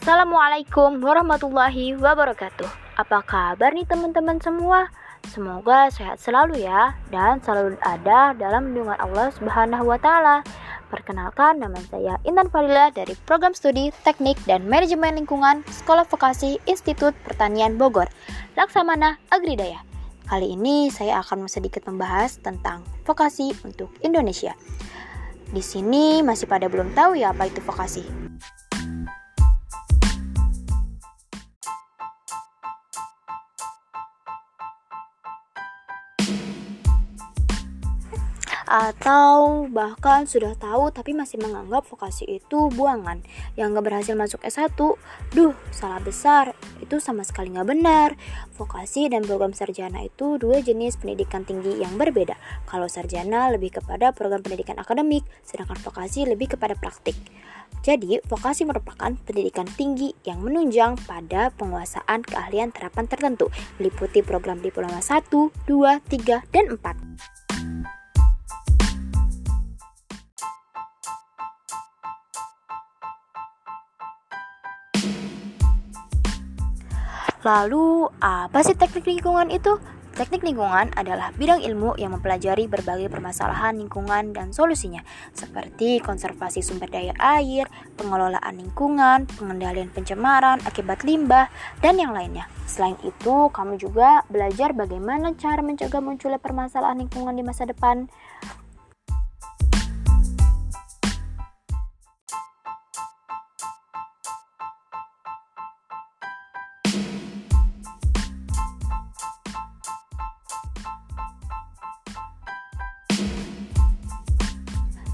Assalamualaikum warahmatullahi wabarakatuh. Apa kabar nih teman-teman semua? Semoga sehat selalu ya dan selalu ada dalam lindungan Allah Subhanahu wa taala. Perkenalkan nama saya Intan Farila dari Program Studi Teknik dan Manajemen Lingkungan Sekolah Vokasi Institut Pertanian Bogor, Laksamana Agridaya. Kali ini saya akan sedikit membahas tentang vokasi untuk Indonesia. Di sini masih pada belum tahu ya apa itu vokasi. Atau bahkan sudah tahu tapi masih menganggap vokasi itu buangan yang gak berhasil masuk S1 duh salah besar. Itu sama sekali gak benar. Vokasi dan program sarjana itu dua jenis pendidikan tinggi yang berbeda. Kalau sarjana lebih kepada program pendidikan akademik sedangkan vokasi lebih kepada praktik. Jadi, vokasi merupakan pendidikan tinggi yang menunjang pada penguasaan keahlian terapan tertentu, meliputi program diploma 1, 2, 3, dan 4. Lalu, apa sih teknik lingkungan itu? Teknik lingkungan adalah bidang ilmu yang mempelajari berbagai permasalahan lingkungan dan solusinya, seperti konservasi sumber daya air, pengelolaan lingkungan, pengendalian pencemaran akibat limbah, dan yang lainnya. Selain itu, kamu juga belajar bagaimana cara mencegah munculnya permasalahan lingkungan di masa depan.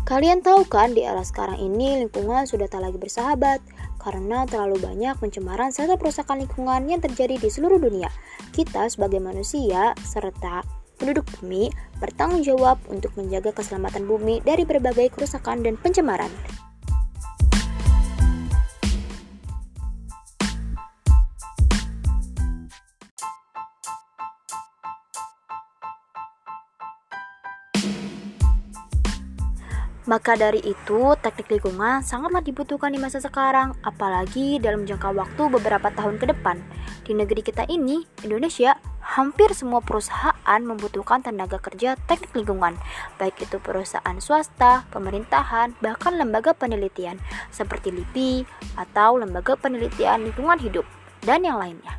Kalian tahu kan di era sekarang ini lingkungan sudah tak lagi bersahabat karena terlalu banyak pencemaran serta perusakan lingkungan yang terjadi di seluruh dunia. Kita sebagai manusia serta penduduk bumi bertanggung jawab untuk menjaga keselamatan bumi dari berbagai kerusakan dan pencemaran. Maka dari itu, teknik lingkungan sangatlah dibutuhkan di masa sekarang, apalagi dalam jangka waktu beberapa tahun ke depan. Di negeri kita ini, Indonesia, hampir semua perusahaan membutuhkan tenaga kerja teknik lingkungan, baik itu perusahaan swasta, pemerintahan, bahkan lembaga penelitian seperti LIPI atau lembaga penelitian lingkungan hidup, dan yang lainnya.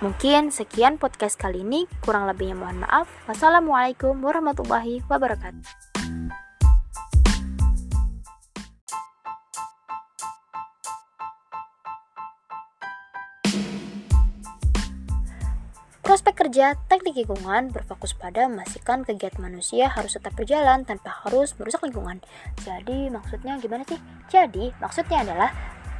Mungkin sekian podcast kali ini, kurang lebihnya mohon maaf. Wassalamualaikum warahmatullahi wabarakatuh. Prospek kerja teknik lingkungan berfokus pada memastikan kegiatan manusia harus tetap berjalan tanpa harus merusak lingkungan. Jadi maksudnya gimana sih? Jadi maksudnya adalah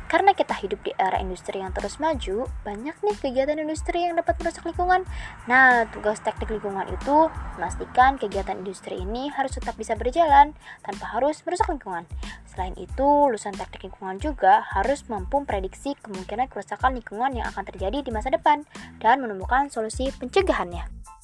karena kita hidup di era industri yang terus maju, banyak nih kegiatan industri yang dapat merusak lingkungan. Nah, tugas teknik lingkungan itu memastikan kegiatan industri ini harus tetap bisa berjalan tanpa harus merusak lingkungan. Selain itu, lulusan teknik lingkungan juga harus mampu prediksi kemungkinan kerusakan lingkungan yang akan terjadi di masa depan dan menemukan solusi pencegahannya.